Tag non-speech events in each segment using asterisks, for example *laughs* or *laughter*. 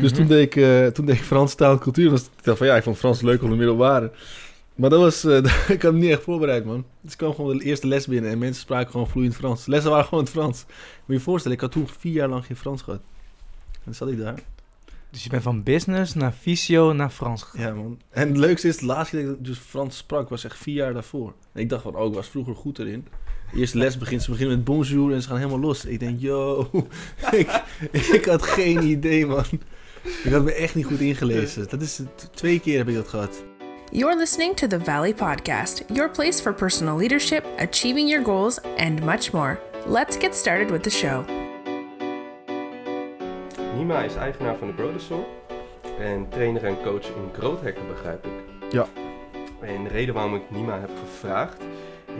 Dus toen, deed ik, uh, toen deed ik Frans taal en cultuur. Dus ik dacht van ja, ik vond Frans leuk op de middelbare. Maar dat was, *laughs* uh, ik had het niet echt voorbereid, man. Dus ik kwam gewoon de eerste les binnen en mensen spraken gewoon vloeiend Frans. lessen waren gewoon het Frans. Moet je je voorstellen, ik had toen vier jaar lang geen Frans gehad. En dan zat ik daar. Dus je bent van business naar fysio naar Frans gegaan. Ja, man. En het leukste is, de laatste keer dat ik dus Frans sprak, was echt vier jaar daarvoor. En ik dacht van, oh, ik was vroeger goed erin. De eerste les begint, ze beginnen met bonjour en ze gaan helemaal los. Ik denk, yo, *laughs* ik, ik had geen idee, man. Ik had me echt niet goed ingelezen. Dat is, twee keer heb ik dat gehad. You're listening to the Valley Podcast, your place for personal leadership, achieving your goals, and much more. Let's get started with the show. Nima is eigenaar van de Growthesor en trainer en coach in growth hacken, begrijp ik. Ja. En de reden waarom ik Nima heb gevraagd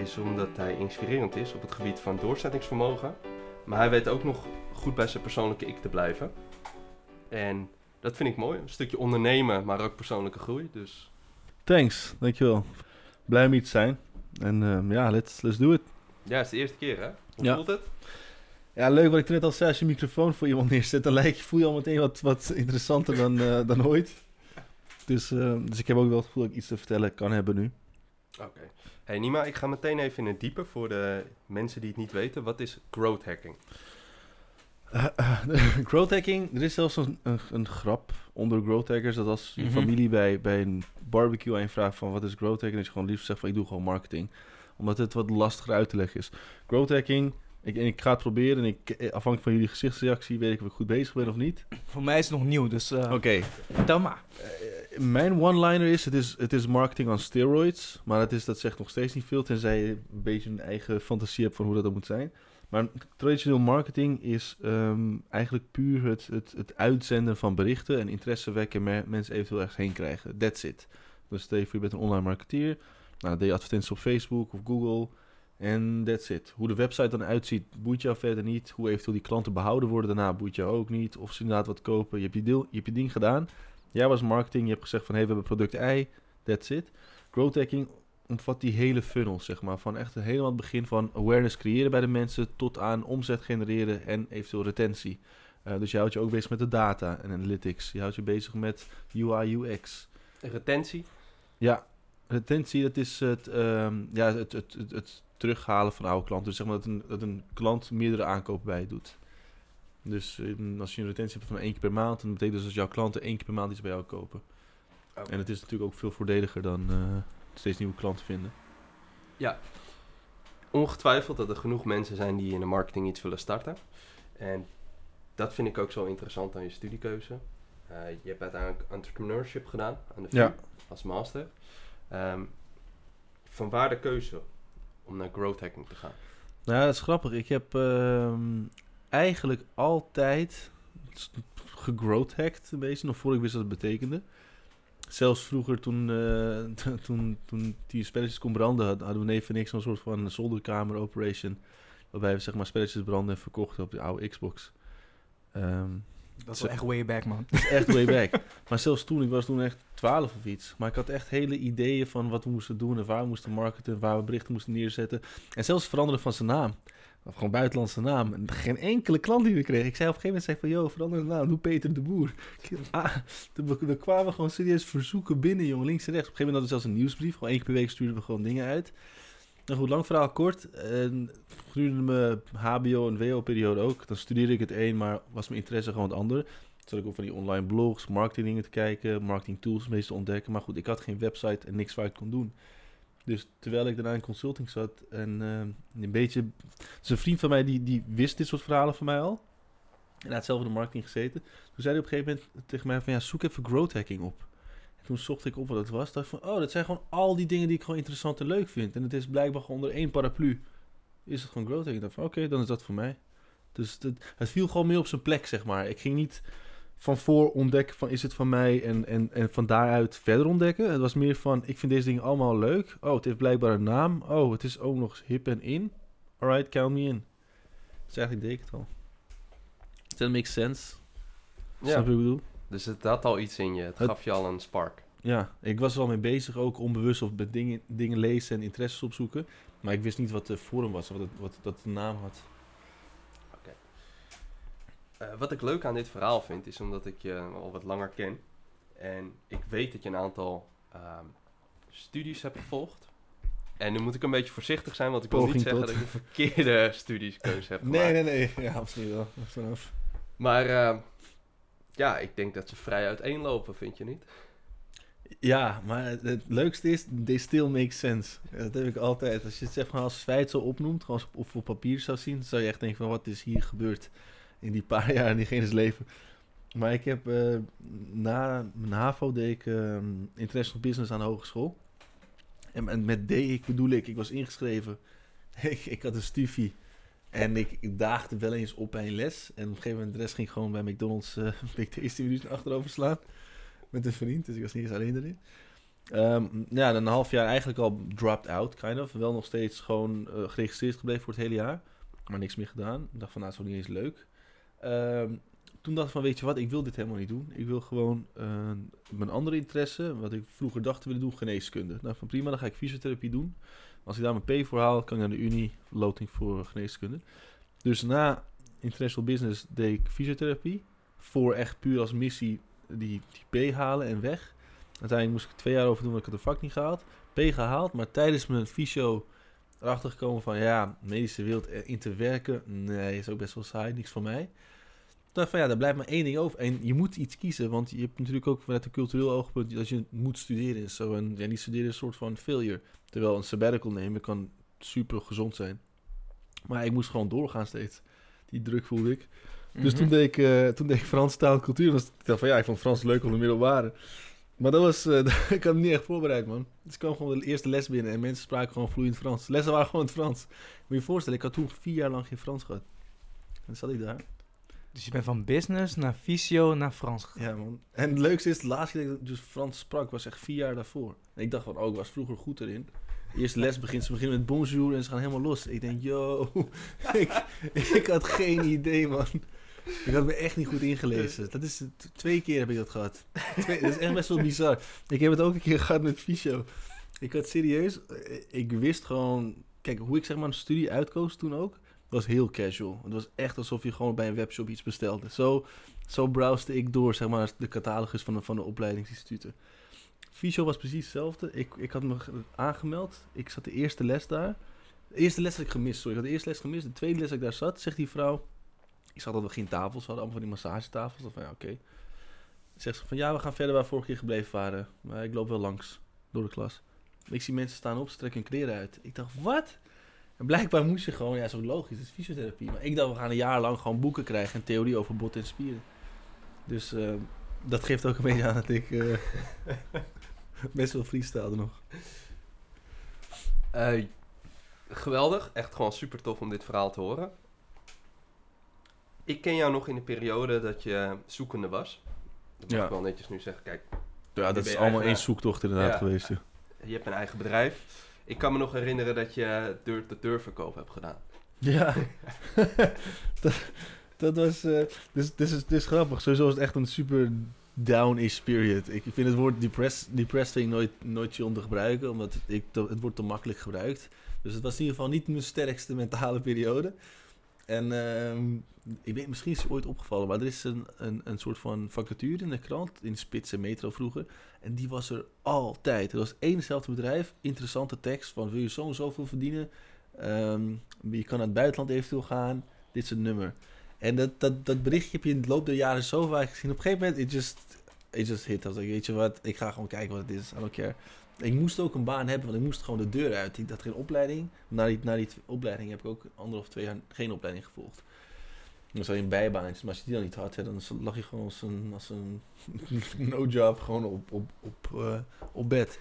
is omdat hij inspirerend is op het gebied van doorzettingsvermogen. Maar hij weet ook nog goed bij zijn persoonlijke ik te blijven. En dat vind ik mooi. Een stukje ondernemen, maar ook persoonlijke groei. Dus... Thanks, dankjewel. Blij om hier te zijn. En uh, ja, let's, let's do it. Ja, het is de eerste keer hè? Hoe voelt het? Ja, leuk wat ik net al zei. Als je microfoon voor iemand neerzet, dan lijkt je, voel je al meteen wat, wat interessanter dan, uh, *laughs* dan ooit. Dus, uh, dus ik heb ook wel het gevoel dat ik iets te vertellen kan hebben nu. Oké. Hey Nima, ik ga meteen even in het diepe voor de mensen die het niet weten. Wat is growth hacking? Uh, *laughs* growth hacking, er is zelfs een, een, grap onder growth hackers. Dat als je mhm. familie bij, bij een barbecue aan je vraagt van wat is growth hacking, dat je gewoon liefst zegt van ik doe gewoon marketing. Omdat het wat lastiger uit te leggen is. Growth hacking, ik, ik ga het proberen en ik, eh, afhankelijk van jullie gezichtsreactie weet ik of ik goed bezig ben of niet. Voor mij is het nog nieuw, dus uh, oké. Okay. Vertel maar. mijn one-liner is het, is, het is marketing on steroids, maar het is, dat zegt nog steeds niet veel, tenzij je een beetje een eigen fantasie hebt van hoe dat, dat moet zijn. Maar traditioneel marketing is um, eigenlijk puur het, het, het uitzenden van berichten en interesse wekken mensen eventueel ergens heen krijgen. That's it. Dus stel je voor je bent een online marketeer. Nou, deed je advertenties op Facebook of Google. En that's it. Hoe de website dan uitziet, boeit jou verder niet. Hoe eventueel die klanten behouden worden daarna, boeit jou ook niet. Of ze inderdaad wat kopen. Je hebt je, deel, je, hebt je ding gedaan. Jij was marketing, je hebt gezegd van... hé, hey, we hebben product Y, that's it. Growth hacking omvat die hele funnel, zeg maar. Van echt helemaal het begin van awareness creëren bij de mensen... tot aan omzet genereren en eventueel retentie. Uh, dus je houdt je ook bezig met de data en analytics. Je houdt je bezig met UI, UX. Retentie? Ja, retentie, dat is het, um, ja, het, het, het, het, terughalen van oude klanten. Dus zeg maar dat een, dat een klant meerdere aankopen bij je doet. Dus um, als je een retentie hebt van één keer per maand, dan betekent dus dat jouw klanten één keer per maand iets bij jou kopen. En het is natuurlijk ook veel voordeliger dan uh, steeds nieuwe klanten vinden. Ja, ongetwijfeld dat er genoeg mensen zijn die in de marketing iets willen starten. En dat vind ik ook zo interessant aan je studiekeuze. Uh, je hebt uiteindelijk entrepreneurship gedaan aan de VU als master. Um, van waar de keuze om naar growth hacking te gaan? Nou, dat is grappig. Ik heb uh, eigenlijk altijd gegrowth hacked, een beetje, nog voor ik wist wat het betekende. Zelfs vroeger, toen, uh, *laughs* toen, toen die spelletjes kon branden, hadden we neven niks een soort van zolderkamer operation. Waarbij we zeg maar spelletjes branden en verkochten op de oude Xbox. Um, dat is echt way back, man. *laughs* Dat is echt way back. maar zelfs toen, ik was toen echt 12 of iets. Maar ik had echt hele ideeën van wat we moesten doen en waar we moesten marketen, waar we berichten moesten neerzetten. En zelfs veranderen van zijn naam. Of gewoon buitenlandse naam. En geen enkele klant die we kregen. Ik zei op een gegeven moment zei van, yo, verander de naam, doe Peter de Boer. Ah, er kwamen gewoon serieus verzoeken binnen, jongen, links en rechts. Op een gegeven moment hadden we zelfs een nieuwsbrief. Gewoon één keer per week stuurden we gewoon dingen uit. Nou goed, lang verhaal kort. En gedurende mijn HBO- en WO-periode ook. Dan studeerde ik het een, maar was mijn interesse gewoon het ander. Toen zat ik ook van die online blogs, marketing te kijken, marketing tools meestal ontdekken. Maar goed, ik had geen website en niks waar ik kon doen. Dus terwijl ik daarna in consulting zat en uh, een beetje... Dus een vriend van mij die, die wist dit soort verhalen van mij al. En hij had zelf in de marketing gezeten. Toen zei hij op een gegeven moment tegen mij van ja, zoek even growth hacking op. Toen zocht ik op wat het was. Dacht van, oh, dat zijn gewoon al die dingen die ik gewoon interessant en leuk vind. En het is blijkbaar onder één paraplu. Is het gewoon growth hacking? Ik dacht van, oké, dan is dat voor mij. Dus het viel gewoon meer op zijn plek, zeg maar. Ik ging niet van voor ontdekken van is het van mij en, en, en van daaruit verder ontdekken. Het was meer van ik vind deze dingen allemaal leuk. Oh, het heeft blijkbaar een naam. Oh, het is ook nog eens hip en in. Alright, count me in. Dus eigenlijk deed ik het al. That makes sense. Ja. Snap je wat ik bedoel? Dus het had al iets in je. Het, gaf je al een spark. Ja, ik was er al mee bezig, ook onbewust of met dingen, dingen lezen en interesses opzoeken. Maar ik wist niet wat de forum was, wat, het, wat dat de naam had. Eh, wat ik leuk aan dit verhaal vind, is omdat ik je al wat langer ken. En ik weet dat je een aantal ehm, studies hebt gevolgd. En nu moet ik een beetje voorzichtig zijn, want ik wil niet Poging zeggen tot. dat ik een verkeerde *laughs* studieskeuze heb gemaakt. Nee, nee, nee. Ja, misschien wel. Vanaf. Maar eh, ja, ik denk dat ze vrij uiteenlopen, vind je niet? Ja, maar het, leukste is, they still make sense. Dat heb ik altijd. Als je het zeg maar als feit zo opnoemt, gewoon als- of op papier zou zien, zou je echt denken van wat is hier gebeurd in die paar *laughs* jaar in diegene's leven. Maar ik heb eh, na mijn HAVO deed ik eh, International Business aan de hogeschool. En, en met D ik bedoel ik, ik was ingeschreven. *laughs* ik, ik had een stufie. En ik, daagde wel eens op bij les. En op een gegeven moment de rest ging gewoon bij McDonald's eh Big Tasty minuten achterover slaan. Met een vriend, dus ik was niet eens alleen erin. Ehm, ja, dan een half jaar eigenlijk al dropped out, kind of. Wel nog steeds gewoon eh, geregistreerd gebleven voor het hele jaar. Maar niks meer gedaan. Ik dacht van, nou, het is niet eens leuk. Ehm, toen dacht ik van, weet je wat, ik wil dit helemaal niet doen. Ik wil gewoon eh, mijn andere interesse, wat ik vroeger dacht te willen doen, geneeskunde. Nou, van prima, dan ga ik fysiotherapie doen. Als ik daar mijn P voor haal, kan ik naar de Unie, loting voor geneeskunde. Dus na International Business deed ik fysiotherapie. Voor echt puur als missie die, die P halen en weg. Uiteindelijk moest ik twee jaar over doen, want ik had de vak niet gehaald. P gehaald, maar tijdens mijn fysio erachter gekomen van... ja, medische wereld in te werken, nee, is ook best wel saai, niks van mij. Toen van ja, daar blijft maar één ding over. En je moet iets kiezen, want je hebt natuurlijk ook vanuit een cultureel oogpunt... dat je moet studeren is zo. En ja, niet studeren is een soort van failure. Terwijl een sabbatical nemen kan super gezond zijn. Maar ik moest gewoon doorgaan steeds. Die druk voelde ik. Dus toen, deed ik, eh, toen deed ik Frans taal en cultuur. Dus ik dacht van ja, ik vond Frans leuk op de middelbare. Maar dat was, eh, *laughs* ik had niet echt voorbereid, man. Dus ik kwam gewoon de eerste les binnen en mensen spraken gewoon vloeiend Frans. Lessen waren gewoon het Frans. Moet je je voorstellen, ik had toen vier jaar lang geen Frans gehad. En dan zat ik daar. Dus je bent van business naar fysio naar Frans gegaan. Ja, man. En het leukste is, de laatste keer dat ik dus Frans sprak, was echt vier jaar daarvoor. En ik dacht van, oh, ik was vroeger goed erin. Eerste les begint, ze beginnen met bonjour en ze gaan helemaal los. Ik denk, yo, *laughs* ik, ik had geen idee, man. Ik had me echt niet goed ingelezen. Dat is, twee keer heb ik dat gehad. Twee, dat is echt best wel bizar. Ik heb het ook een keer gehad met fysio. Ik had serieus, eh, ik wist gewoon, kijk, hoe ik zeg maar een studie uitkoos toen ook, was heel casual. Het was echt alsof je gewoon bij een webshop iets bestelde. Zo, zo browste ik door, zeg maar, de catalogus van de, van de opleidingsinstituten. Fysio was precies hetzelfde. Ik, ik had me ge- aangemeld. Ik zat de eerste les daar. De eerste les had ik gemist, sorry. Ik had de eerste les gemist. De tweede les dat ik daar zat, zegt die vrouw... Ik zag dat we geen tafels hadden, allemaal van die massagetafels. Dan van ja, oké. Zegt ze van ja, we gaan verder waar we vorige keer gebleven waren. Maar ik loop wel langs door de klas. Ik zie mensen staan op, ze trekken hun kleren uit. Ik dacht, wat? En blijkbaar moest je gewoon, ja, ook logisch, het is fysiotherapie. Maar ik dacht, we gaan een jaar lang gewoon boeken krijgen en theorie over botten en spieren. Dus eh, dat geeft ook een beetje aan dat ik eh, *laughs* best wel freestyle nog. Eh, geweldig, echt gewoon super tof om dit verhaal te horen. Ik ken jou nog in de periode dat je zoekende was. Dat mag Ja. ik wel netjes nu zeggen. Kijk, Ja, dat is je allemaal één zoektocht inderdaad Ja. geweest. Ja. je hebt een eigen bedrijf. Ik kan me nog herinneren dat je deur-to-deur verkoop hebt gedaan. Ja, *laughs* *laughs* dat, dat was. eh dus, dus, is- dus grappig. Sowieso was het echt een super down-ish period. Ik vind het woord depressed, ik nooit, nooit chill om te gebruiken, omdat het, ik, het wordt te makkelijk gebruikt. Dus het was in ieder geval niet mijn sterkste mentale periode. En ehm, ik weet, misschien is het ooit opgevallen, maar er is een, een, een soort van vacature in de krant, in Spits en Metro vroeger. En die was er altijd. Er was één bedrijf, interessante tekst van wil je zo en zoveel verdienen. Ehm, je kan naar het buitenland eventueel gaan. Dit is het nummer. En dat, dat, dat berichtje heb je in de loop der jaren zo vaak gezien. Op een gegeven moment, it just, it just hit. Als ik, weet je wat, ik ga gewoon kijken wat het is. I don't care. Ik moest ook een baan hebben, want ik moest gewoon de deur uit. Ik had geen opleiding. Na die, na die opleiding heb ik ook anderhalf, twee jaar geen opleiding gevolgd. Dan zou je een bijbaantje, maar als je die dan niet had, hè, dan lag je gewoon als een, als een *laughs* no-job gewoon op, op, op, eh, op bed.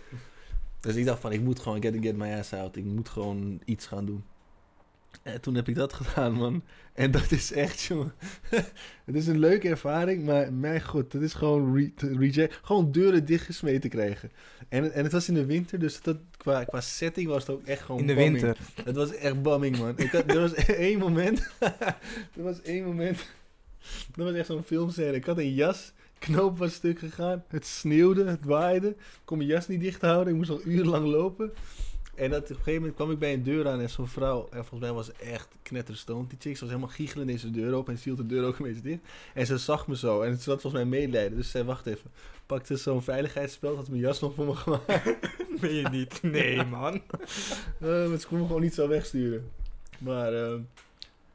Dus ik dacht van, ik moet gewoon get, get my ass out. Ik moet gewoon iets gaan doen. En toen heb ik dat gedaan, man. En dat is echt, jongen. *laughs* het is een leuke ervaring, maar mijn god, dat is gewoon re- reject. Gewoon deuren dichtgesmeten krijgen. En, en het was in de winter, dus dat, qua, qua setting was het ook echt gewoon In de winter. Het was echt bamming, man. Ik had, er was *laughs* één moment. *laughs* er was één moment. Dat was echt zo'n filmscène. Ik had een jas. Knoop was stuk gegaan. Het sneeuwde, het waaide. Ik kon mijn jas niet dicht houden. Ik moest al urenlang lopen. En dat, op een gegeven moment kwam ik bij een deur aan en zo'n vrouw, en volgens mij was echt knetterstoned. Die chick ze was helemaal giechelen in deze deur open en ze hield de deur ook een beetje dicht. En ze zag me zo en ze had volgens mij medelijden. Dus ze zei, wacht even. Pakte zo'n veiligheidsspel, had mijn jas nog voor me gemaakt. *laughs* Ben je niet? Nee, man. Eh, maar ze kon me gewoon niet zo wegsturen. Maar eh,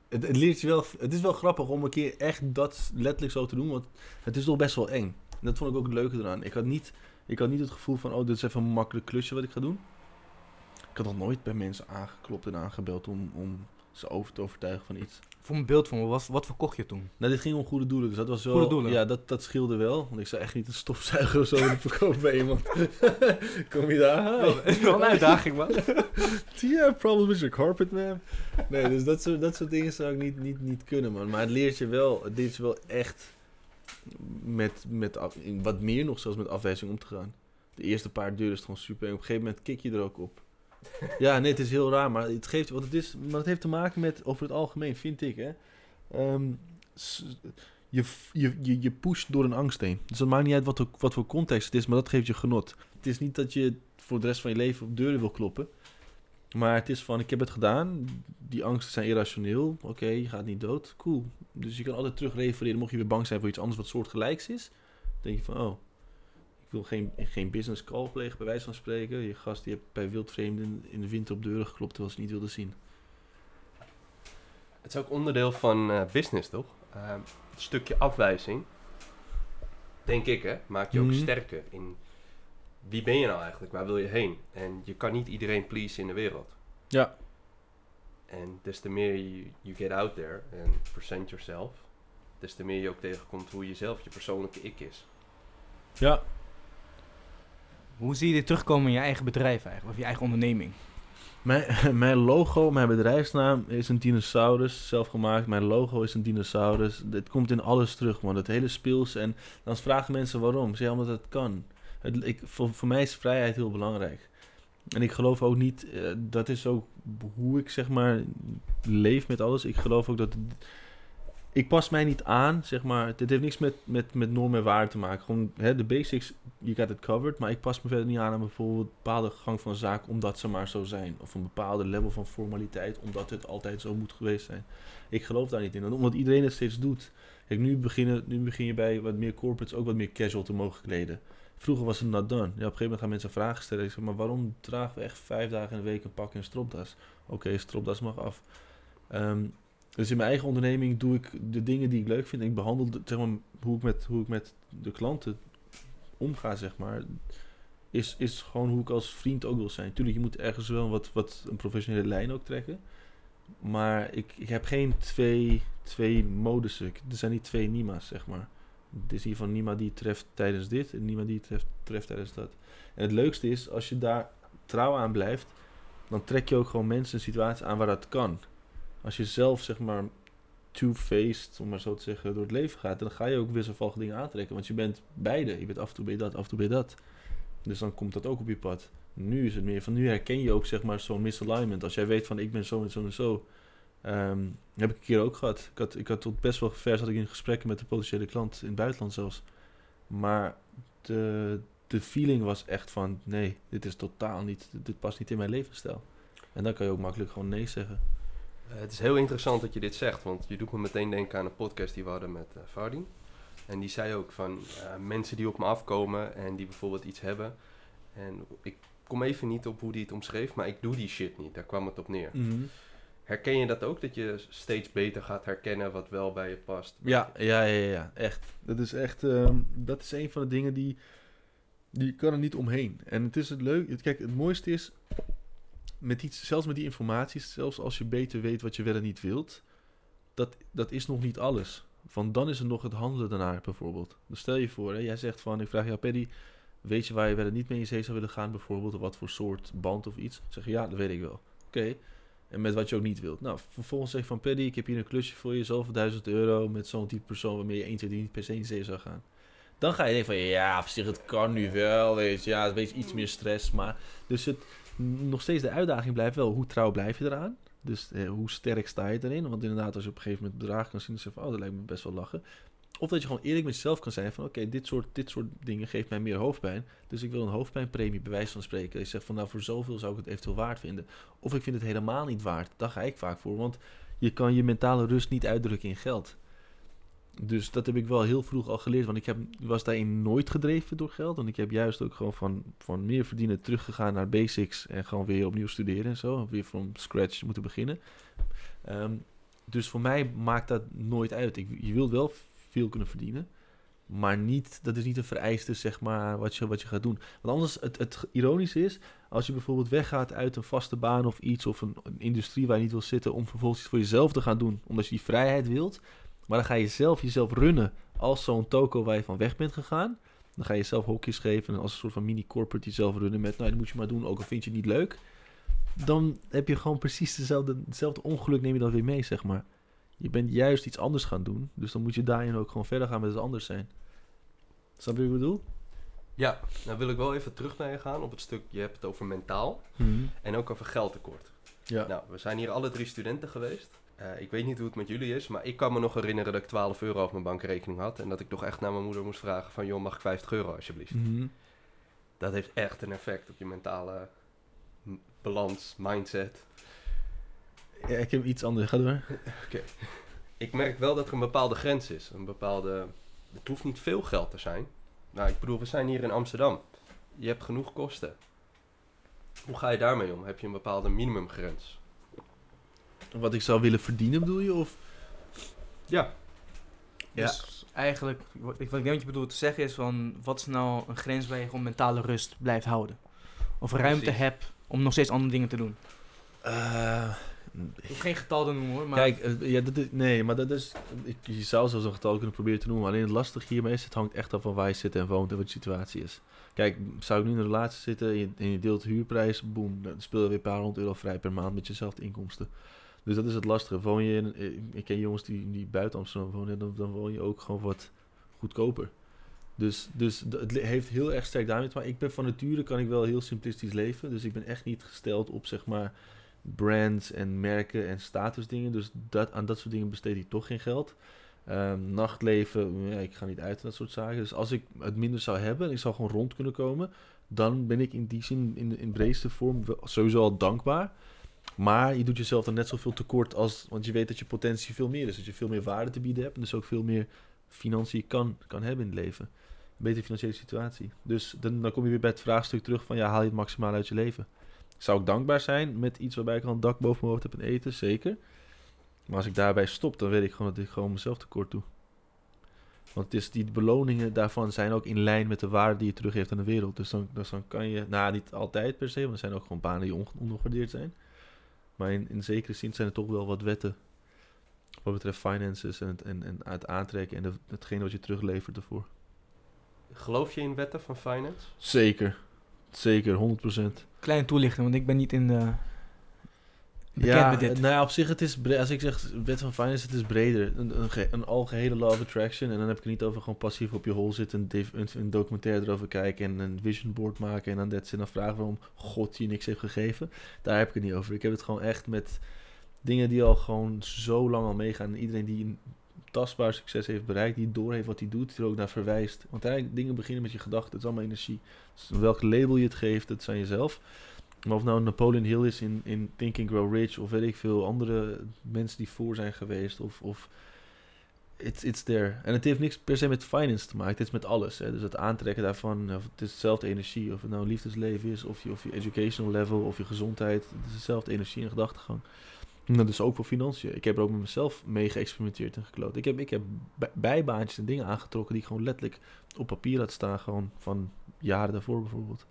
het, het leert je wel, het is wel grappig om een keer echt dat letterlijk zo te doen, want het is toch best wel eng. En dat vond ik ook het leuke eraan. Ik had niet, ik had niet het gevoel van, oh, dit is even een makkelijk klusje wat ik ga doen. Ik had nog nooit bij mensen aangeklopt en aangebeld om, om ze over te overtuigen van iets. Voor een beeld van me, wat, wat verkocht je toen? Nou, dit ging om goede doelen, dus dat was wel... Goede doelen? Ja, dat, dat scheelde wel. Want ik zou echt niet een stofzuiger of zo willen *laughs* verkopen bij iemand. *laughs* Kom je daar? Wel, wel een uitdaging, man. *laughs* Do you have problems with your carpet, man? Nee, dus dat soort, dat soort dingen zou ik niet, niet, niet kunnen, man. Maar het leert je wel, het leert je wel echt met, met af- wat meer nog zelfs met afwijzing om te gaan. De eerste paar deuren is het gewoon super en op een gegeven moment kik je er ook op. Ja, nee, het is heel raar, maar het geeft, want het is, maar het heeft te maken met, over het algemeen, vind ik, hè. Ehm, je, je, je, je pusht door een angst heen. Dus het maakt niet uit wat, wat voor context het is, maar dat geeft je genot. Het is niet dat je voor de rest van je leven op deuren wil kloppen. Maar het is van, ik heb het gedaan. Die angsten zijn irrationeel. Oké, je gaat niet dood. Cool. Dus je kan altijd terug refereren. Mocht je weer bang zijn voor iets anders wat soortgelijks is. Dan denk je van, oh, wil geen, geen business call plegen, bij wijze van spreken. Je gast die heeft bij wildvreemden in de winter op deuren geklopt terwijl ze niet wilden zien. Het is ook onderdeel van eh, business, toch? Ehm, het stukje afwijzing, denk ik, hè, maakt je ook Mhm. sterker in wie ben je nou eigenlijk, waar wil je heen? En je kan niet iedereen pleasen in de wereld. Ja. En des te meer you, you get out there en present yourself, des te meer je ook tegenkomt hoe jezelf, je persoonlijke ik is. Ja. Hoe zie je dit terugkomen in je eigen bedrijf eigenlijk? Of je eigen onderneming? Mijn, *laughs* mijn logo, mijn bedrijfsnaam is een dinosaurus, zelf gemaakt. Mijn logo is een dinosaurus. Het komt in alles terug, man. Het hele speels. En dan vragen mensen waarom. Zeg, omdat het kan. Het, ik, voor, voor mij is vrijheid heel belangrijk. En ik geloof ook niet, eh, dat is ook hoe ik zeg maar leef met alles. Ik geloof ook dat. Ik pas mij niet aan, zeg maar. Dit heeft niks met, met, met normen en waarden te maken. Gewoon hè, de basics, you got it covered. Maar ik pas me verder niet aan aan bijvoorbeeld een bepaalde gang van zaken, omdat ze maar zo zijn. Of een bepaalde level van formaliteit, omdat het altijd zo moet geweest zijn. Ik geloof daar niet in. Omdat iedereen het steeds doet. Kijk, nu, beginnen, nu begin je bij wat meer corporates ook wat meer casual te mogen kleden. Vroeger was het not done. Ja, op een gegeven moment gaan mensen vragen stellen. Ik zeg, maar waarom dragen we echt vijf dagen in de week een pak en stropdas? Oké, stropdas mag af. Ehm, dus in mijn eigen onderneming doe ik de dingen die ik leuk vind. Ik behandel de- zeg maar, hoe, ik met, hoe ik met de klanten omga, zeg maar. Is, is gewoon hoe ik als vriend ook wil zijn. Tuurlijk, je moet ergens wel wat, wat een professionele lijn ook trekken. Maar ik, ik heb geen twee, twee modussen. Er zijn niet twee Nima's, zeg maar. Het is ieder geval Nima die treft tijdens dit en Nima die treft, treft tijdens dat. En het leukste is, als je daar trouw aan blijft, dan trek je ook gewoon mensen en situaties aan waar dat kan. Als je zelf, zeg maar, two-faced, om maar zo te zeggen, door het leven gaat, dan ga je ook wisselvallige dingen aantrekken. Want je bent beide. Je bent af en toe je dat, af en toe je dat. Dus dan komt dat ook op je pad. Nu is het meer van, nu herken je ook, zeg maar, zo'n misalignment. Als jij weet van, ik ben zo en zo en zo. Ehm, heb ik een keer ook gehad. Ik had, ik had tot best wel ver zat ik in gesprekken met de potentiële klant, in het buitenland zelfs. Maar de, de feeling was echt van, nee, dit is totaal niet, dit past niet in mijn levensstijl. En dan kan je ook makkelijk gewoon nee zeggen. Eh, het is heel interessant dat je dit zegt, want je doet me meteen denken aan een podcast die we hadden met eh Fardien. En die zei ook van eh, mensen die op me afkomen en die bijvoorbeeld iets hebben. En ik kom even niet op hoe die het omschreef, maar ik doe die shit niet. Daar kwam het op neer. Herken je dat ook? Dat je steeds beter gaat herkennen wat wel bij je past? Ja, ja, ja, ja, echt. Dat is echt, ehm, dat is een van de dingen die, die kan er niet omheen. En het is het leuk, kijk, het mooiste is, met iets, zelfs met die informatie, zelfs als je beter weet wat je wel en niet wilt, dat, dat is nog niet alles. Van dan is er nog het handelen daarnaar bijvoorbeeld. Dus stel je voor, hè, jij zegt van, ik vraag jou, Paddy, weet je waar je wel en niet mee in zee zou willen gaan bijvoorbeeld, of wat voor soort band of iets? Zeg je, ja, dat weet ik wel. Oké. En met wat je ook niet wilt. Nou, vervolgens zeg je van Paddy, ik heb hier een klusje voor je, zoveel duizend euro met zo'n type persoon waarmee je 1, 2, 3 niet per se in zee zou gaan. Dan ga je denken van, ja, op zich, het kan nu wel, weet je, ja, het is iets meer stress, maar... Dus het, nog steeds de uitdaging blijft wel, hoe trouw blijf je eraan? Dus eh, hoe sterk sta je erin? Want inderdaad, als je op een gegeven moment bedrag kan zien, dan zeg je van, oh, dat lijkt me best wel lachen. Of dat je gewoon eerlijk met jezelf kan zijn van... oké, dit, soort, dit soort dingen geeft mij meer hoofdpijn. Dus ik wil een hoofdpijnpremie bij van spreken. Je zegt van nou, voor zoveel zou ik het eventueel waard vinden. Of ik vind het helemaal niet waard. Daar ga ik vaak voor. Want je kan je mentale rust niet uitdrukken in geld. Dus dat heb ik wel heel vroeg al geleerd. Want ik heb, was daarin nooit gedreven door geld. Want ik heb juist ook gewoon van, van meer verdienen teruggegaan naar basics. En gewoon weer opnieuw studeren en zo. Weer van scratch moeten beginnen. Ehm, dus voor mij maakt dat nooit uit. Je wilt wel veel kunnen verdienen. Maar niet, dat is niet een vereiste, zeg maar, wat je, wat je gaat doen. Want anders, het, het ironische is, als je bijvoorbeeld weggaat uit een vaste baan of iets, of een, een industrie waar je niet wil zitten, om vervolgens iets voor jezelf te gaan doen, omdat je die vrijheid wilt. Maar dan ga je zelf jezelf runnen als zo'n toko waar je van weg bent gegaan. Dan ga je zelf hokjes geven en als een soort van mini-corporate jezelf runnen met, nou, dat moet je maar doen, ook al vind je het niet leuk. Dan heb je gewoon precies dezelfde, hetzelfde ongeluk, neem je dan weer mee, zeg maar. Je bent juist iets anders gaan doen, dus dan moet je daarin ook gewoon verder gaan met het anders zijn. Snap je wat ik bedoel? Ja, nou wil ik wel even terug naar je gaan op het stuk, je hebt het over mentaal en ook over geldtekort. Ja. Nou, we zijn hier alle drie studenten geweest. Eh, ik weet niet hoe het met jullie is, maar ik kan me nog herinneren dat ik 12 euro op mijn bankrekening had. En dat ik toch echt naar mijn moeder moest vragen van, joh, mag ik 50 euro alsjeblieft? Mhm. Dat heeft echt een effect op je mentale balans, mindset. Ja, ik heb iets anders. Ga door. *laughs* Ik merk wel dat er een bepaalde grens is. Een bepaalde... Het hoeft niet veel geld te zijn. Nou, ik bedoel, we zijn hier in Amsterdam. Je hebt genoeg kosten. Hoe ga je daarmee om? Heb je een bepaalde minimumgrens? Wat ik zou willen verdienen, bedoel je? Of? Ja. Ja. Dus eigenlijk, wat ik, wat ik denk wat je bedoelt te zeggen is van, wat is nou een grens waar je gewoon mentale rust blijft houden? Of ruimte hebt om nog steeds andere dingen te doen. Eh, Ik geen getal te noemen hoor, maar Kijk, eh, ja, dat is, nee, maar dat is. Ik, je zou zelfs een getal kunnen proberen te noemen. Alleen het lastige hiermee is: het hangt echt af van waar je zit en woont en wat je situatie is. Kijk, zou ik nu in een relatie zitten en je, en je deelt huurprijs, boem, dan speel je weer een paar honderd euro vrij per maand met jezelfde inkomsten. Dus dat is het lastige. Woon je in, eh, ik ken jongens die, die buiten Amsterdam wonen, dan, dan woon je ook gewoon wat goedkoper. Dus, dus het heeft heel erg sterk daarmee te maken. Ik ben van nature kan ik wel heel simplistisch leven. Dus ik ben echt niet gesteld op zeg maar brands en merken en statusdingen. Dus dat, aan dat soort dingen besteed ik toch geen geld. Ehm, nachtleven, ja, ik ga niet uit en dat soort zaken. Dus als ik het minder zou hebben en ik zou gewoon rond kunnen komen, dan ben ik in die zin in, in breedste vorm sowieso al dankbaar. Maar je doet jezelf dan net zoveel tekort als, want je weet dat je potentie veel meer is. Dat je veel meer waarde te bieden hebt en dus ook veel meer financiën kan, kan hebben in het leven. Een betere financiële situatie. Dus dan, dan kom je weer bij het vraagstuk terug van ja, haal je het maximaal uit je leven? Zou ik dankbaar zijn met iets waarbij ik al een dak boven mijn hoofd heb en eten? Zeker. Maar als ik daarbij stop, dan weet ik gewoon dat ik gewoon mezelf tekort doe. Want het is, die beloningen daarvan zijn ook in lijn met de waarde die je teruggeeft aan de wereld. Dus dan, dus dan kan je, nou niet altijd per se, want er zijn ook gewoon banen die on, ondergewaardeerd zijn. Maar in, in zekere zin zijn er toch wel wat wetten wat betreft finances en het, en, en het aantrekken en de, hetgene wat je teruglevert ervoor. Geloof je in wetten van finance? Zeker. Zeker, 100%. kleine toelichting, want ik ben niet in de... bekend ja, met dit. nou ja, op zich, het is als ik zeg wet van finance, het is breder. Een, een, ge- een algehele law of attraction. En dan heb ik het niet over gewoon passief op je hol zitten, een, een, een documentaire erover kijken en een vision board maken. En dan dat ze dan vragen waarom God je niks heeft gegeven. Daar heb ik het niet over. Ik heb het gewoon echt met dingen die al gewoon zo lang al meegaan. En iedereen die een tastbaar succes heeft bereikt, die door heeft wat hij doet, die er ook naar verwijst. Want eigenlijk dingen beginnen met je gedachten. Het is allemaal energie. Dus welk label je het geeft, dat zijn jezelf. Maar of nou Napoleon Hill is in, in Think Grow Rich, of weet ik veel andere mensen die voor zijn geweest, of, of it's, it's there. En het heeft niks per se met finance te maken, het is met alles. Hè. Dus het aantrekken daarvan, of het is dezelfde energie, of het nou liefdesleven is, of je, of je educational level, of je gezondheid, het is dezelfde energie en gedachtegang. En dat is ook voor financiën. Ik heb er ook met mezelf mee geëxperimenteerd en gekloot. Ik heb, ik heb bij- bijbaantjes en dingen aangetrokken die ik gewoon letterlijk op papier had staan, gewoon van jaren daarvoor bijvoorbeeld.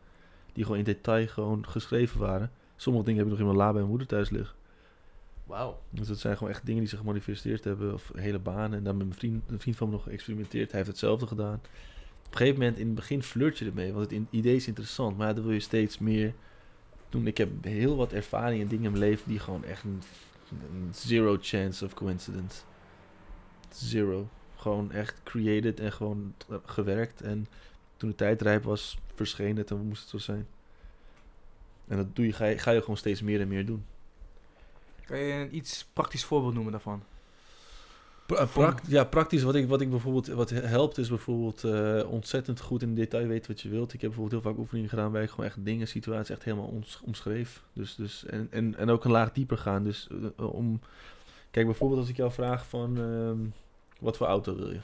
Die gewoon in detail gewoon geschreven waren. Sommige dingen heb ik nog in mijn la bij mijn moeder thuis liggen. Wauw. Dus dat zijn gewoon echt dingen die zich gemanifesteerd hebben. Of hele banen. En dan met mijn vriend, een vriend van me nog geëxperimenteerd. Hij heeft hetzelfde gedaan. Op een gegeven moment, in het begin flirt je ermee. Want het idee is interessant. Maar dan wil je steeds meer doen. Ik heb heel wat ervaring en dingen in mijn leven die gewoon echt een, een zero chance of coincidence. Zero. Gewoon echt created en gewoon gewerkt. En toen de tijd rijp was, verscheen het en moest het zo zijn. En dat doe je, ga, je, ga je gewoon steeds meer en meer doen. Kan je een iets praktisch voorbeeld noemen daarvan? Pra- ja, praktisch wat ik, wat ik bijvoorbeeld wat helpt is bijvoorbeeld eh, ontzettend goed in detail weten wat je wilt. Ik heb bijvoorbeeld heel vaak oefeningen gedaan waar ik gewoon echt dingen, situaties echt helemaal ons, omschreef. Dus, dus, en, en, en ook een laag dieper gaan. Dus eh, om, kijk bijvoorbeeld als ik jou vraag van ehm, wat voor auto wil je?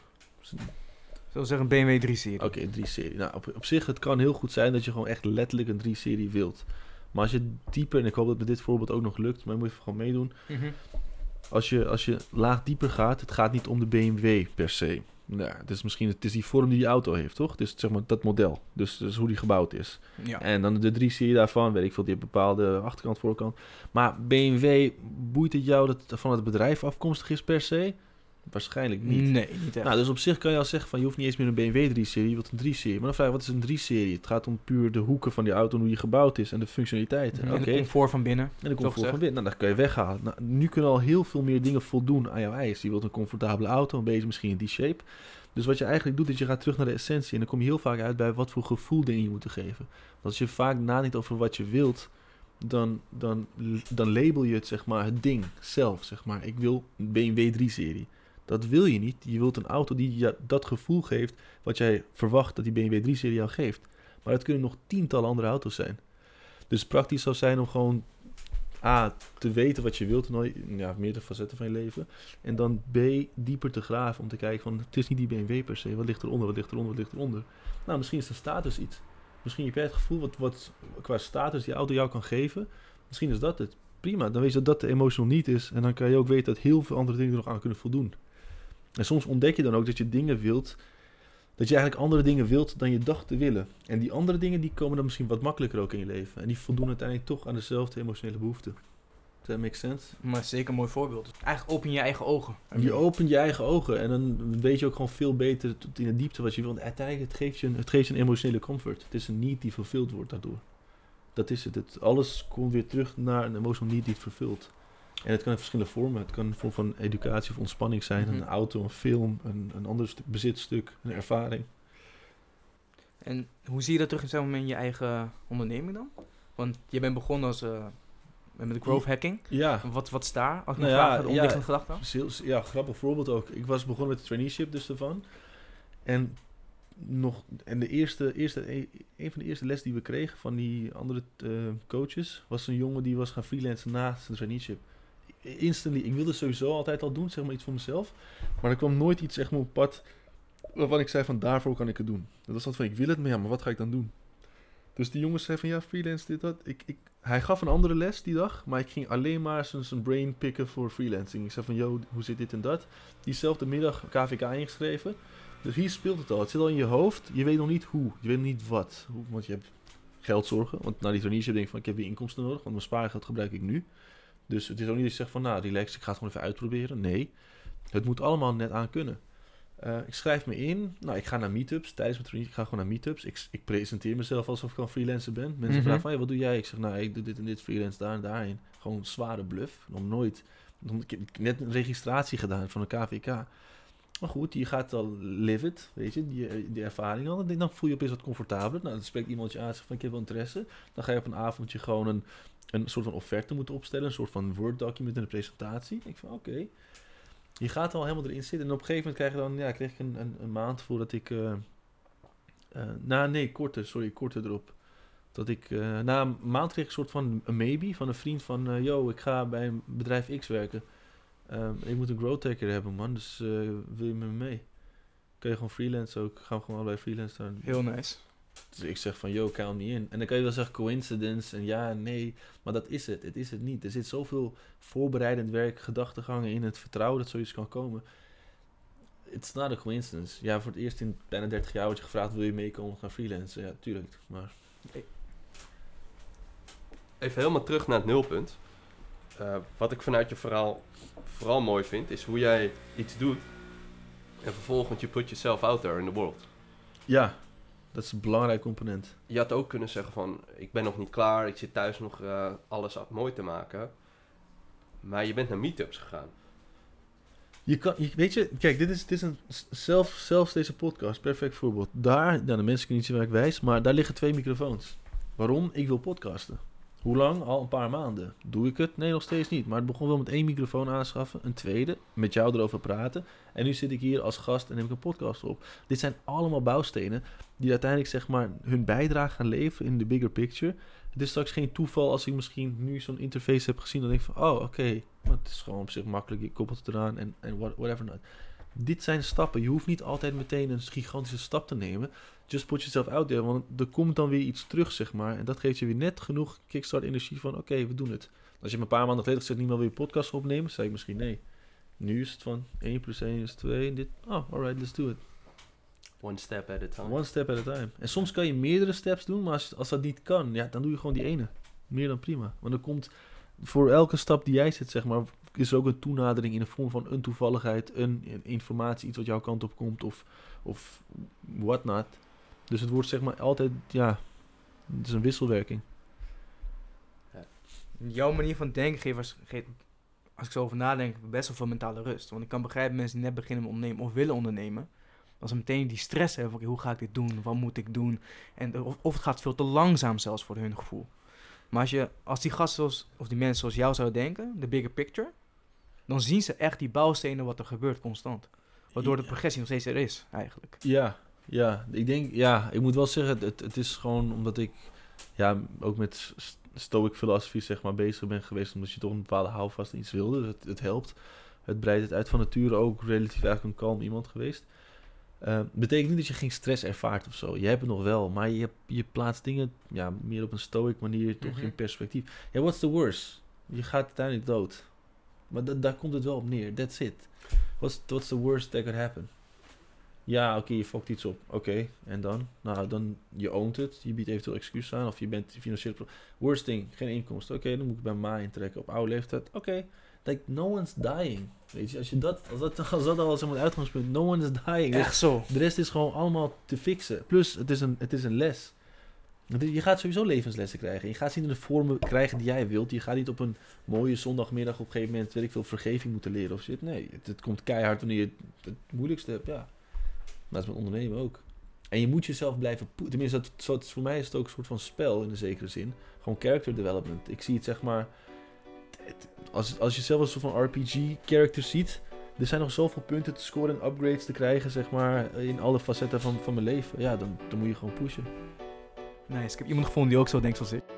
Zullen we zeggen een BMW 3-serie? Oké, een 3-serie. Nou, op, op zich, het kan heel goed zijn dat je gewoon echt letterlijk een 3-serie wilt. Maar als je dieper, en ik hoop dat met dit voorbeeld ook nog lukt, maar je moet even gewoon meedoen. Mhm. Als je, als je laag dieper gaat, het gaat niet om de BMW per se. Nou, het is misschien het is die vorm die die auto heeft, toch? Dus zeg maar dat model. Dus, dus hoe die gebouwd is. Ja. En dan de 3-serie daarvan, weet ik veel, die heeft bepaalde achterkant, voorkant. Maar BMW, boeit het jou dat het van het bedrijf afkomstig is per se? Waarschijnlijk niet. Nee, niet echt. Nou, dus op zich kan je al zeggen van je hoeft niet eens meer een BMW 3-serie, je wilt een 3-serie. Maar dan vraag je, wat is een 3-serie? Het gaat om puur de hoeken van die auto en hoe die gebouwd is en de functionaliteiten. En Oké, de comfort van binnen. en de comfort van binnen. Nou, dat kan je weghalen. Nou, nu kunnen al heel veel meer dingen voldoen aan jouw eisen. Je wilt een comfortabele auto, een beetje misschien in die shape. Dus wat je eigenlijk doet, is je gaat terug naar de essentie. En dan kom je heel vaak uit bij wat voor gevoel dingen je moet geven. Want als je vaak nadenkt over wat je wilt, dan, dan, dan label je het, zeg maar, het ding zelf. Zeg maar. Ik wil een BMW 3-serie. Dat wil je niet. Je wilt een auto die je dat gevoel geeft wat jij verwacht dat die BMW 3-serie jou geeft. Maar het kunnen nog tientallen andere auto's zijn. Dus praktisch zou zijn om gewoon A, te weten wat je wilt in je- ja, meerdere facetten van je leven. En dan B, dieper te graven om te kijken van, het is niet die BMW per se. Wat ligt eronder, wat ligt eronder, wat ligt eronder? Nou, misschien is de status iets. Misschien heb jij het gevoel wat, wat qua status die auto jou kan geven. Misschien is dat het. Prima, dan weet je dat dat de emotional niet is. En dan kan je ook weten dat heel veel andere dingen er nog aan kunnen voldoen. En soms ontdek je dan ook dat je dingen wilt, dat je eigenlijk andere dingen wilt dan je dacht te willen. En die andere dingen die komen dan misschien wat makkelijker ook in je leven. En die voldoen uiteindelijk toch aan dezelfde emotionele behoeften. That make sense? Maar zeker een mooi voorbeeld. Eigenlijk open je eigen ogen. Je opent je eigen ogen en dan weet je ook gewoon veel beter tot in de diepte wat je wil. En uiteindelijk, het geeft, je een, het geeft je een emotionele comfort. Het is een need die vervuld wordt daardoor. Dat is het. het. Alles komt weer terug naar een emotional need die het vervult. En het kan in verschillende vormen. Het kan een vorm van educatie of ontspanning zijn. Mhm. Een auto, een film, een, een ander stuk, bezitstuk, een ervaring. En hoe zie je dat terug in, zeg maar, in je eigen onderneming dan? Want je bent begonnen als, eh, met de growth hacking. Ja, Wat, wat is daar? Als ik Nou ja, vraag, ja. onderliggende gedachte? ja, grappig voorbeeld ook. Ik was begonnen met de traineeship dus ervan. En, nog, en de eerste, eerste, een- een van de eerste les die we kregen van die andere eh, coaches... was een jongen die was gaan freelancen naast zijn traineeship. Instantly, ik wilde sowieso altijd al doen, zeg maar iets voor mezelf. Maar er kwam nooit iets maar, op pad waarvan ik zei van daarvoor kan ik het doen. Dat was altijd van ik wil het, maar ja, maar wat ga ik dan doen? Dus die jongens zei van ja, freelance dit, dat. Ik, ik, hij gaf een andere les die dag, maar ik ging alleen maar zijn, brain picken voor freelancing. Ik zei van, yo, hoe zit dit en dat? Diezelfde middag KVK ingeschreven. Dus hier speelt het al. Het zit al in je hoofd. Je weet nog niet hoe. Je weet niet wat. Want je hebt geldzorgen. Want na die traineeship denk ik van, ik heb weer inkomsten nodig. Want mijn spaargeld gebruik ik nu. Dus het is ook niet dat je zegt van, nou, relax, ik ga het gewoon even uitproberen. Nee, het moet allemaal net aan kunnen. Eh, ik schrijf me in. Nou, ik ga naar meetups. Tijdens mijn training, ik ga gewoon naar meetups. Ik, ik presenteer mezelf alsof ik een freelancer ben. Mensen Mhm. vragen van, hey, wat doe jij? Ik zeg, nou, ik doe dit en dit, freelance daar en daarheen. Gewoon zware bluff. Nog nooit. Ik heb net een registratie gedaan van een KVK. Maar goed, je gaat al live it, weet je, die, die ervaring al. Dan voel je opeens wat comfortabeler. Nou, dan spreekt iemand je aan en zegt van, ik heb wel interesse. Dan ga je op een avondje gewoon een, een soort van offerte moeten opstellen. Een soort van Word-document en een presentatie. Ik van, oké. Je gaat al helemaal erin zitten. En op een gegeven moment krijg je dan, ja, kreeg ik een, een, een maand voordat ik... eh eh, nou, nee, korter, sorry, korter erop. Dat ik, eh, na een maand kreeg een soort van een maybe van een vriend van... yo, ik ga bij een bedrijf X werken. Ehm, ik moet een growth hacker hebben, man. Dus wil je met me mee? Kun je gewoon freelance ook? Gaan we gewoon allebei freelance daar. Heel nice. Dus ik zeg van, yo, count me in. En dan kan je wel zeggen coincidence en ja en nee. Maar dat is het. Het is het niet. Er zit zoveel voorbereidend werk, gedachtegangen in het vertrouwen dat zoiets kan komen. It's not a coincidence. Ja, voor het eerst in bijna 30 jaar word je gevraagd, wil je meekomen gaan freelancen? Ja, tuurlijk. Maar Even helemaal terug naar het nulpunt. Eh, wat ik vanuit je verhaal vooral mooi vind, is hoe jij iets doet. En vervolgens je put yourself out there in the world. ja, dat is een belangrijk component. Je had ook kunnen zeggen van, ik ben nog niet klaar, ik zit thuis nog eh, alles mooi te maken. Maar je bent naar meetups gegaan. Je kan, je, weet je, kijk, dit is, dit is een, zelf, zelfs deze podcast, perfect voorbeeld. Daar, nou, de mensen kunnen niet zien waar ik wijs, maar daar liggen twee microfoons. Waarom? Ik wil podcasten. Hoe lang? Al een paar maanden. Doe ik het? Nee, nog steeds niet. Maar het begon wel met één microfoon aanschaffen, een tweede, met jou erover praten. En nu zit ik hier als gast en neem ik een podcast op. Dit zijn allemaal bouwstenen die uiteindelijk zeg maar hun bijdrage gaan leveren in de bigger picture. Het is straks geen toeval als ik misschien nu zo'n interface heb gezien. Dan denk ik van, oh oké, het is gewoon op zich makkelijk. Je koppelt het eraan en, en what- whatever not. Dit zijn stappen. Je hoeft niet altijd meteen een gigantische stap te nemen. Just put yourself out there. Want er komt dan weer iets terug, zeg maar. En dat geeft je weer net genoeg kickstart energie van... Oké, we doen het. Als je me een paar maanden geleden gezegd... niet meer wil je podcast opnemen, zei ik misschien nee. Nu is het van 1 plus 1 is 2. En dit... Oh, alright, let's do it. One step at a time. One step at a time. En soms kan je meerdere steps doen, maar als, als dat niet kan, ja, dan doe je gewoon die ene. Meer dan prima. Want er komt voor elke stap die jij zet, zeg maar, is ook een toenadering in de vorm van een toevalligheid, een, een informatie, iets wat jouw kant op komt of, of whatnot. Dus het wordt zeg maar altijd, ja, het is een wisselwerking. Jouw manier van denken geeft, als, ik zo over nadenk, best wel veel mentale rust. Want ik kan begrijpen mensen die net beginnen met ondernemen of willen ondernemen. Als ze meteen die stress hebben van, hoe ga ik dit doen? Wat moet ik doen? En, of, of het gaat veel te langzaam zelfs voor hun gevoel. Maar als, je, als die gasten zoals, of die mensen zoals jou zouden denken, de bigger picture, dan zien ze echt die bouwstenen wat er gebeurt constant. Waardoor de progressie nog steeds er is, eigenlijk. Ja, ja, ik denk, ja, ik moet wel zeggen, het, het is gewoon omdat ik, ja, ook met st- stoic filosofie, zeg maar, bezig ben geweest, omdat je toch een bepaalde houvast in iets wilde. Het, het helpt. Het breidt het uit van nature ook relatief eigenlijk een kalm iemand geweest. Eh, betekent niet dat je geen stress ervaart of zo. Je hebt het nog wel, maar je, je plaatst dingen ja, meer op een stoic manier, toch Mhm. in perspectief. Ja, what's the worst? Je gaat uiteindelijk dood. Maar da- daar komt het wel op neer. That's it. What's, what's the worst that could happen? Ja, oké, je fokt iets op. Oké, en dan? Nou, dan je oont het. Je biedt eventueel excuus aan. Of je bent financieel... Worst thing, geen inkomsten. Oké, dan moet ik bij Ma intrekken op oude leeftijd. Oké, like, no one's dying. Weet je, als, je dat, als, dat, als dat al zeg maar het uitgangspunt... No one is dying. Echt zo. de rest is gewoon allemaal te fixen. Plus, het is een, het is een les. Je gaat sowieso levenslessen krijgen. Je gaat ze niet in de vormen krijgen die jij wilt. Je gaat niet op een mooie zondagmiddag op een gegeven moment... weet ik veel, vergeving moeten leren of shit. Nee, het, het komt keihard wanneer je het, moeilijkste hebt, ja. Maar dat is met ondernemen ook. En je moet jezelf blijven... poe- Tenminste, dat, voor mij is het ook een soort van spel in een zekere zin. Gewoon character development. Ik zie het zeg maar... als, als je zelf een soort van RPG-character ziet... Er zijn nog zoveel punten te scoren en upgrades te krijgen, zeg maar, in alle facetten van, van mijn leven. Ja, dan, dan moet je gewoon pushen. Nice. Ik heb iemand gevonden die ook zo denkt zoals ik.